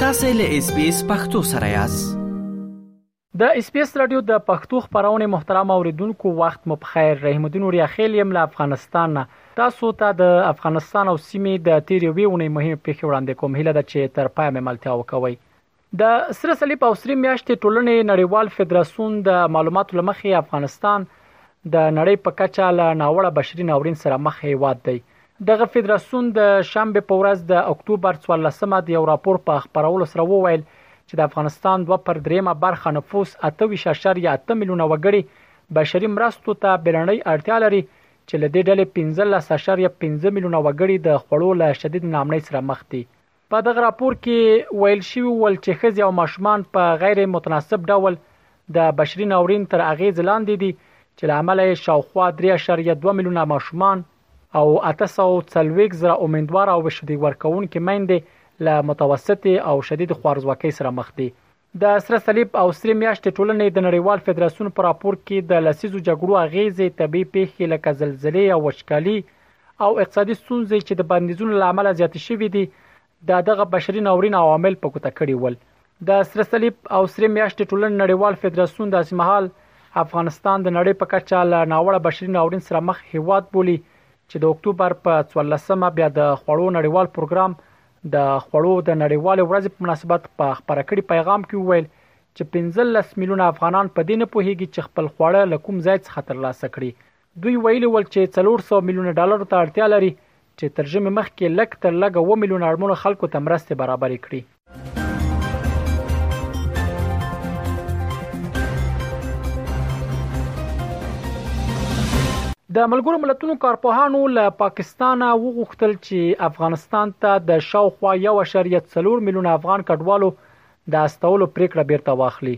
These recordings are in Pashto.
تاسو له اس بي اس پختو سره یاست د اس پی اس رادیو د پښتو خبرونه محترم اوریدونکو وخت مو بخیر رحیم الدین اوریا خیل یم له افغانستان نه تاسو ته د افغانستان او سیمې د تیر یوې ونې مهمه پیښه وړاندې کوم هله د چې تر پای مې ملتیا وکوي د سره صلیب او سرې میاشتې ټولنې نړیوال فدراسیون د معلوماتو لمخې افغانستان د نړۍ په کچه له ناوړه بشري ناورین سره مخ هیواد دی دغه فدراسیون د شنبه په ورځ د اکتوبر 14مه د یو راپور په خبرولو سره وویل چې د افغانستان 2 پر 3مه برخه نفوس 28.8 میلیونه وګړي بشري مرستو ته بیرنۍ اړتیا لري چې له دې ډلې 15.5 میلیونه وګړي د خوړو له شدید نامنۍ سره مخ دي په دغه راپور کې ویل شوي ول چې ښځې او ماشومان په غیر متناسب ډول د بشري ناورین تر اغیز لاندې دي چې له امله یې شاوخوا 3.2 میلیونه ماشومان او 840 زره امیندوار او شیدې ورکوونکې میندې له متوسطې او شدید خوارځواکۍ سره مخ دي. د سره صلیب او سرې میاشتې ټولنې د نړیوال فدراسیون په راپور کې د لسیزو جګړو اغیزې، طبیعي پیښې لکه زلزلې او وچکالي او اقتصادي ستونزې چې د بندیزونو له امله زیاتې شوې دي، د دغه بشري ناورین عوامل په ګوته کړي ول. د سره صلیب او سرې میاشتې ټولنې نړیوال فدراسیون داسې مهال افغانستان د نړۍ په کچه له ناوړه بشري ناورین سره مخ هیواد بولي چې د اکتوبر په څوارلس مه بیا د خوړو نړیوال پروګرام د خوړو د نړیوالې ورځې په مناسبت په خبره کړي پیغام کې وویل چې 15 میلیونه افغانان په دې نه پوهیږي چې خپل خواړه له کوم ځای څخه ترلاسه کړي دوی ویلي ول چې 400 میلیونه ډالرو ته اړتیا لري چې تر ژمې مخکې لک تر لګه و میلیونه اړمنو خلکو ته مرستې برابرې کړي د ملګرو ملتونو کارپوهانو له پاکستانه وغوښتل چې افغانستان ته د شاوخوا 1.4 میلیون افغان کډوالو د استولو پریکړه بیرته واخلي.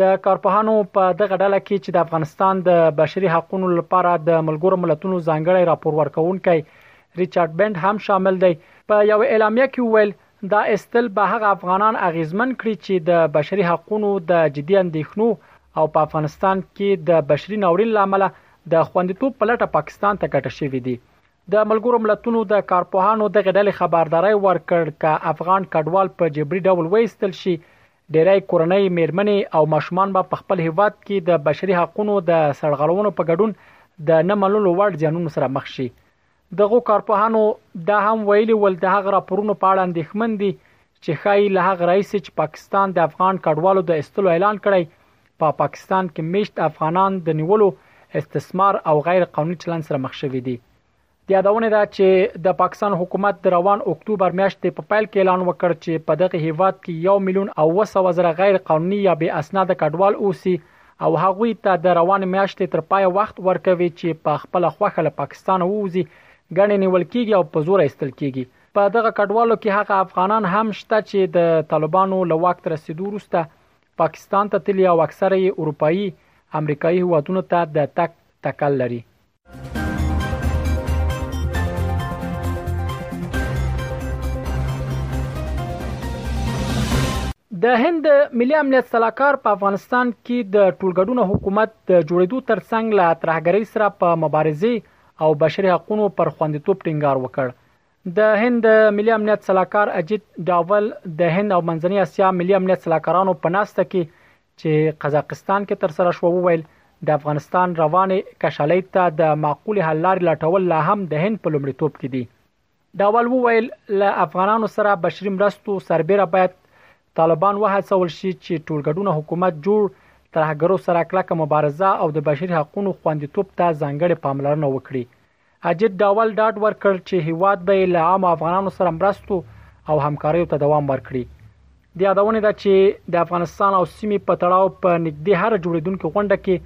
د کارپوهانو په دغه ډله کې چې د افغانستان د بشري حقونو لپاره د ملګرو ملتونو ځانګړی راپور ورکوونکی ریچارډ بنډ هم شامل دی، په یوه اعلامیه کې وویل، دا ایستل به هغه افغانان اغیزمن کړي چې د بشري حقونو د جدي اندیښنو او په افغانستان کې د بشري ناورین له امله د خوندیتوب په لټه پاکستان ته کډه شوي دي. د ملګرو ملتونو د کارپوهانو دغې ډلې خبرداری ورکړ، که افغان کډوال په جبري ډول وایستل شي، ډېری کورنۍ، مېرمنې او ماشومان به په خپل هېواد کې د بشري حقونو د سړغړونو په ګډون د نه منلو وړ زیانونو سره مخ شي. دغو کارپوهانو دا هم ویلي ول، د هغه راپورونو په اړه اندېښمن دي چې ښايي له هغه راهیسې چې پاکستان د افغان کډوالو د ایستلو اعلان کړی، په پاکستان کې مېشت افغانان د نیولو، استثمار او غیر قانوني چلند سره مخ شوي دي. د یادونې ده چې د پاکستان حکومت د روان اکتوبر میاشتې په پیل کې اعلان وکړ چې په دغه هېواد کې یو میلیون او اووه سوه زره غیر قانوني یا بې اسناده کډوال اوسي او هغوی ته د روانې میاشتې تر پایه وخت ورکوي چې په خپله خوښه له پاکستانه ووځي، ګڼې نیول کېږي او په زوره ایستل کېږي. په دغه کډوالو کې هغه افغانان هم شته چې د طالبانو له واک ته رسېدو وروسته پاکستان ته تللي او اکثره یې اروپايي، امریکايي هېوادونو ته د تګ تکل لري. د هند ملي امنیت سلاکار په افغانستان کې د ټولګډونو حکومت د جوړېدو ترڅنګ لا ترهګرۍ سره په مبارزه او بشري حقوقو پر خوندیتوب ټینګار وکړ د هند ملي امنیت سلاکار اجیت ډاول د هند او منځنۍ اسیا ملي امنیت سلاکارانو په ناسته کې چې قزاقستان کې تر سره شو وویل د افغانستان روانې کشالۍ ته د معقول حل لارې لټول لا هم د هند په لومړیتوب کې دي دا ول وویل له افغانانو سره بشري مرستو سربېره باید طالبان وهڅول شي چې ټولګډونه حکومت جوړ ترهګرو سره کلکه مبارزه او د بشري حقوقو خوندیتوب ته ځانګړې پاملرنه وکړي اجیت داول ډاډ ورکړ چې هیواد به یې له عام افغانانو سره مرستو او همکاریو ته دوام ورکړي. د یادونې ده چې د افغانستان او سیمې په تړاو په نږدې هره جوړېدونکې غونډه کې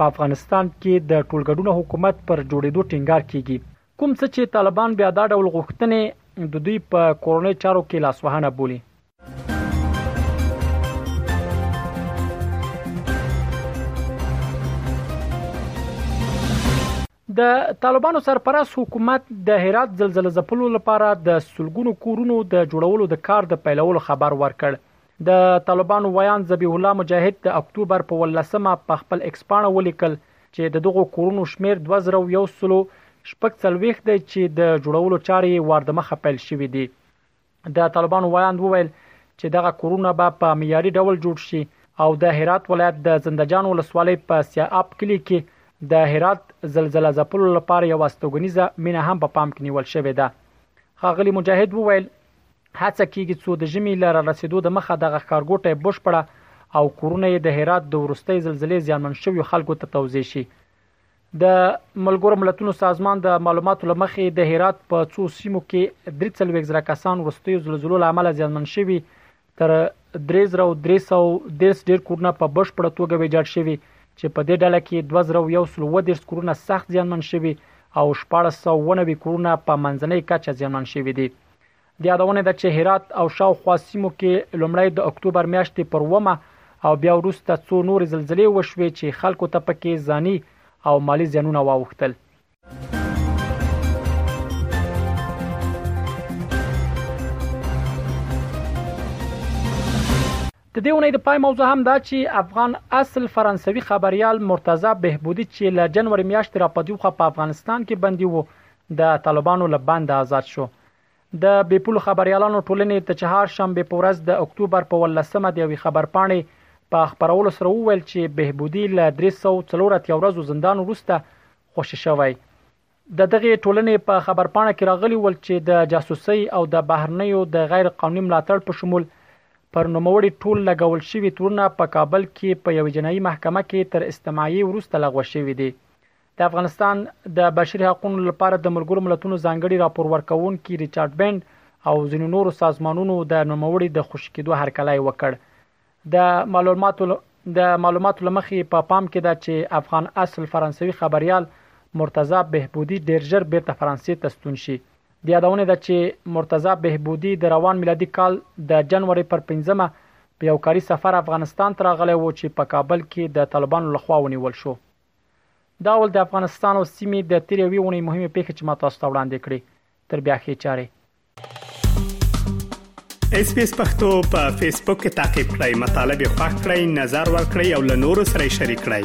په افغانستان کې د ټولګډونه حکومت پر جوړېدو ټینګار کېږي، کوم څه چې طالبان بیا دا ډول غوښتنې د دوی په کورنیو چارو کې لاسوهنه بولي. د طالبانو سرپرست حکومت د هرات زلزله ځپلو لپاره د سلګونو کورونو د جوړولو د کار د پیلولو خبر ورکړ د طالبانو ویاند ذبیح الله مجاهد د اکتوبر په 18مه په خپل ایکس پاڼه ولیکل چې د دغو کورونو شمیر 2000 شپږ څلويخ دی چې د جوړولو چارې وار د مخه پیل شوې دي د طالبانو ویاند وویل چې دغه کورونه به په معیاري ډول جوړ شي او د هرات ولایت د زندجان ولسوالۍ په سیا اپ کلی کې د هرات زلزله ځپلو لپاره یو استوګنیزه مینه هم په پام کې نیول شوې ده خاغلی مجاهد وویل هڅه کیږي څو د ژمي لاره رسیدو د مخه دغه ښارګوټه بشپړه او کورونه د هرات د ورستۍ زلزلې زیانمن شوی خلکو ته توزیع شي د ملګرو ملتونو سازمان د معلوماتو لمخې د هرات په څو سیمو کې 43 زره کسان ورستیو زلزلو لامل زیانمن شوي تر 3313 ډیر کورونه په بشپړه توګه ویجاړ شوي چې په دې ډله کې 2130 کورونه سخت زیانمن شوي او 1490 کورونه په منځنۍ کچه زیانمن شوي دي د یادونې ده چې هرات او شاوخوا سیمو کې لومړی د اکتوبر میاشتې پر ومه او بیا وروسته څو نورې زلزلې وشوې چې خلکو ته پکې ځاني او مالي زیانونه واوښتل. د دې اونۍ د پای موضوع هم دا چې افغان اصل فرانسوي خبريال مرتضی بهبودي چې له جنوري میاشتې را پدیوخه په افغانستان کې بندي وو د طالبانو له بند آزاد شو. د بې پولو خبریالانو ټولنې د چهار شنبه په ورځ د اکتوبر په 18 مه د یوې خبرپاڼې په خبرولو سره وویل چې بهبودي له 304 اتیا ورځو زندان وروسته خوشی شوی د دغه ټولنې په خبرپاڼه کې راغلی ول چې د جاسوسۍ او د بهرنیو د غیر قانوني ملاتړ په شمول پر نوموړي ټول لګول شوی تورونه په کابل کې په یو جنایي محکمه کې تر استماعي وروسته لغوه شوی دی د افغانستان د بشري حقونو لپاره د ملګرو ملتونو ځانګړي راپور ورکوونکي ریچارډ بند او ځینو نورو سازمانونو د نوموړي د خوشې کېدو هرکلی وکړ د معلوماتو د معلوماتو لمخې په پام کې ده چې افغان اصل فرانسوي خبريال مرتضی بهبودي ډیر ژر بیرته فرانسې ته ستون شي د یادونه ده چې مرتضی بهبودي د روان میلادي کال د جنوري پر 15مه په یو کاري سفر افغانستان ته راغلی و چې په کابل کې د طالبانو لخوا ونیول شو دا ول د افغانستان او سیمې د تېرې یوې اونۍ مهمې پېښې چې ما تاسو ته وړاندې کړې. تر بیا ښې چارې. اس پی اس پختو په فیسبوک کې تا کې پلی مطلب یو فاک کړئ نظر ور کړئ او له نورو سره شریک کړئ